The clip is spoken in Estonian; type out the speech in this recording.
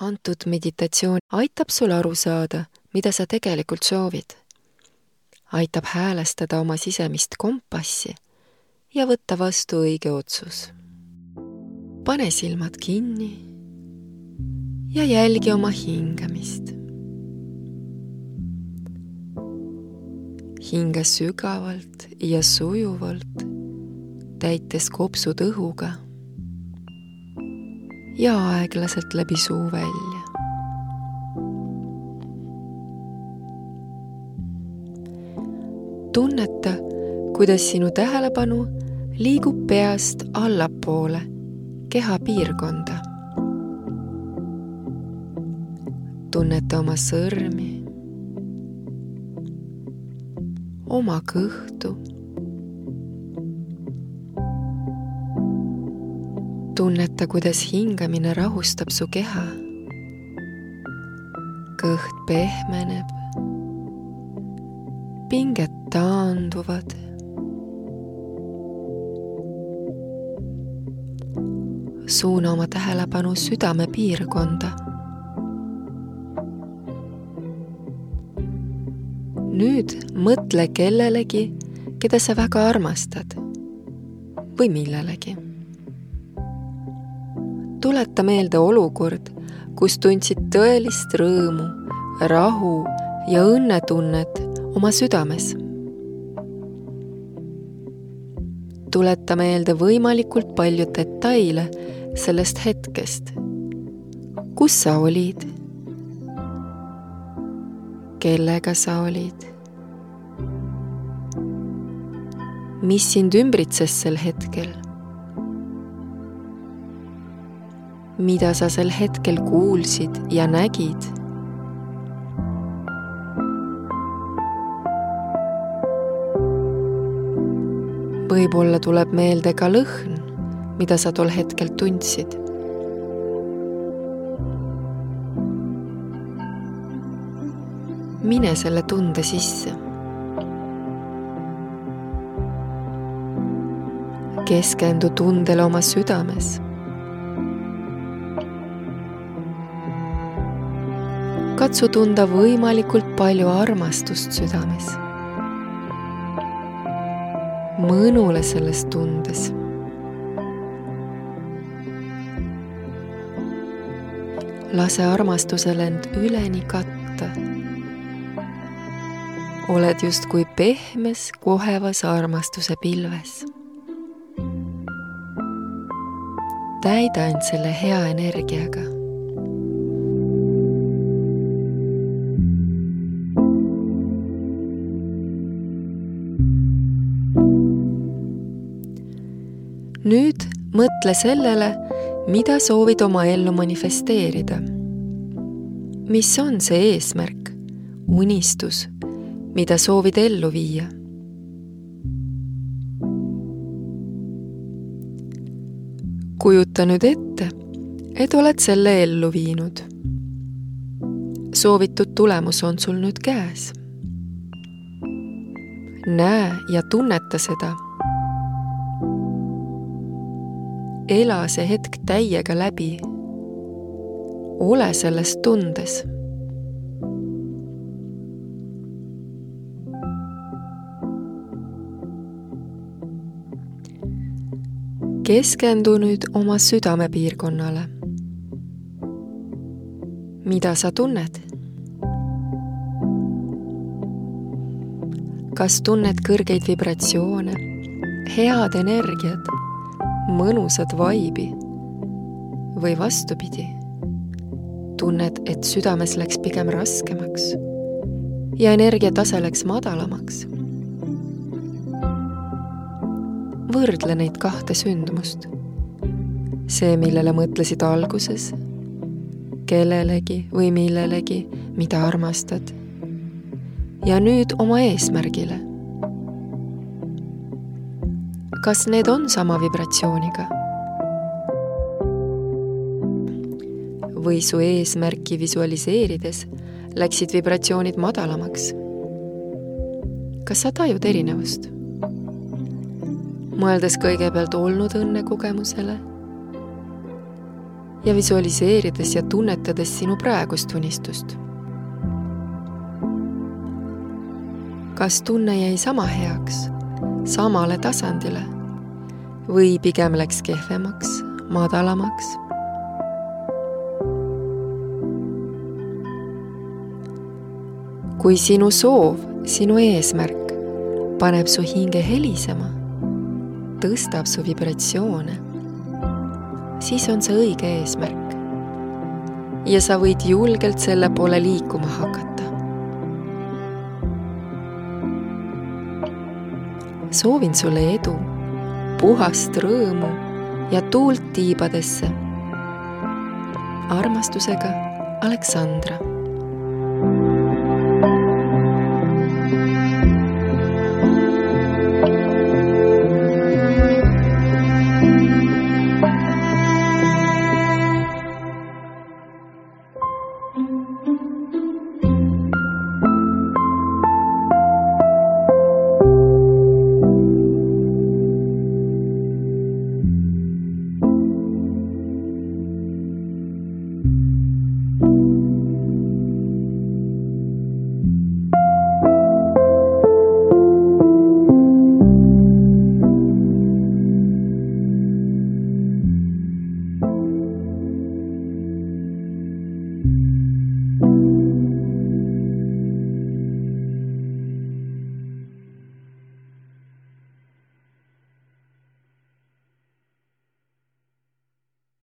antud meditatsioon aitab sul aru saada, mida sa tegelikult soovid. aitab häälestada oma sisemist kompassi ja võtta vastu õige otsus. pane silmad kinni ja jälgi oma hingamist. hinga sügavalt ja sujuvalt, täites kopsud õhuga ja aeglaselt läbi suu välja. tunneta, kuidas sinu tähelepanu liigub peast allapoole keha piirkonda. tunneta oma sõrmi, oma kõhtu tunneta, kuidas hingamine rahustab su keha. kõht pehmeneb, pinged taanduvad. suuna oma tähelepanu südame piirkonda. nüüd mõtle kellelegi, keda sa väga armastad või millelegi tuleta meelde olukord, kus tundsid tõelist rõõmu, rahu ja õnnetunnet oma südames. tuleta meelde võimalikult palju detaile sellest hetkest. kus sa olid? kellega sa olid? mis sind ümbritses sel hetkel mida sa sel hetkel kuulsid ja nägid. võib-olla tuleb meelde ka lõhn, mida sa tol hetkel tundsid. mine selle tunde sisse. keskendu tundele oma südames katsu tunda võimalikult palju armastust südames. mõnule selles tundes. lase armastusel end üleni katta. oled justkui pehmes, kohevas armastuse pilves. täida end selle hea energiaga nüüd mõtle sellele, mida soovid oma ellu manifesteerida. mis on see eesmärk, unistus, mida soovid ellu viia? kujuta nüüd ette, et oled selle ellu viinud. soovitud tulemus on sul nüüd käes. näe ja tunneta seda ela see hetk täiega läbi. ole selles tundes. keskendu nüüd oma südamepiirkonnale. mida sa tunned? kas tunned kõrgeid vibratsioone, head energiat mõnusat vaibi. või vastupidi, tunned, et südames läks pigem raskemaks ja energiatase läks madalamaks. võrdle neid kahte sündmust. see, millele mõtlesid alguses, kellelegi või millelegi, mida armastad. ja nüüd oma eesmärgile kas need on sama vibratsiooniga? või su eesmärki visualiseerides läksid vibratsioonid madalamaks? kas sa tajud erinevust? mõeldes kõigepealt olnud õnnekogemusele ja visualiseerides ja tunnetades sinu praegust unistust. kas tunne jäi sama heaks, samale tasandile või pigem läks kehvemaks, madalamaks? kui sinu soov, sinu eesmärk paneb su hinge helisema, tõstab su vibratsioone, siis on see õige eesmärk. ja sa võid julgelt selle poole liikuma hakata. soovin sulle edu, puhast rõõmu ja tuult tiibadesse. armastusega, Aleksandra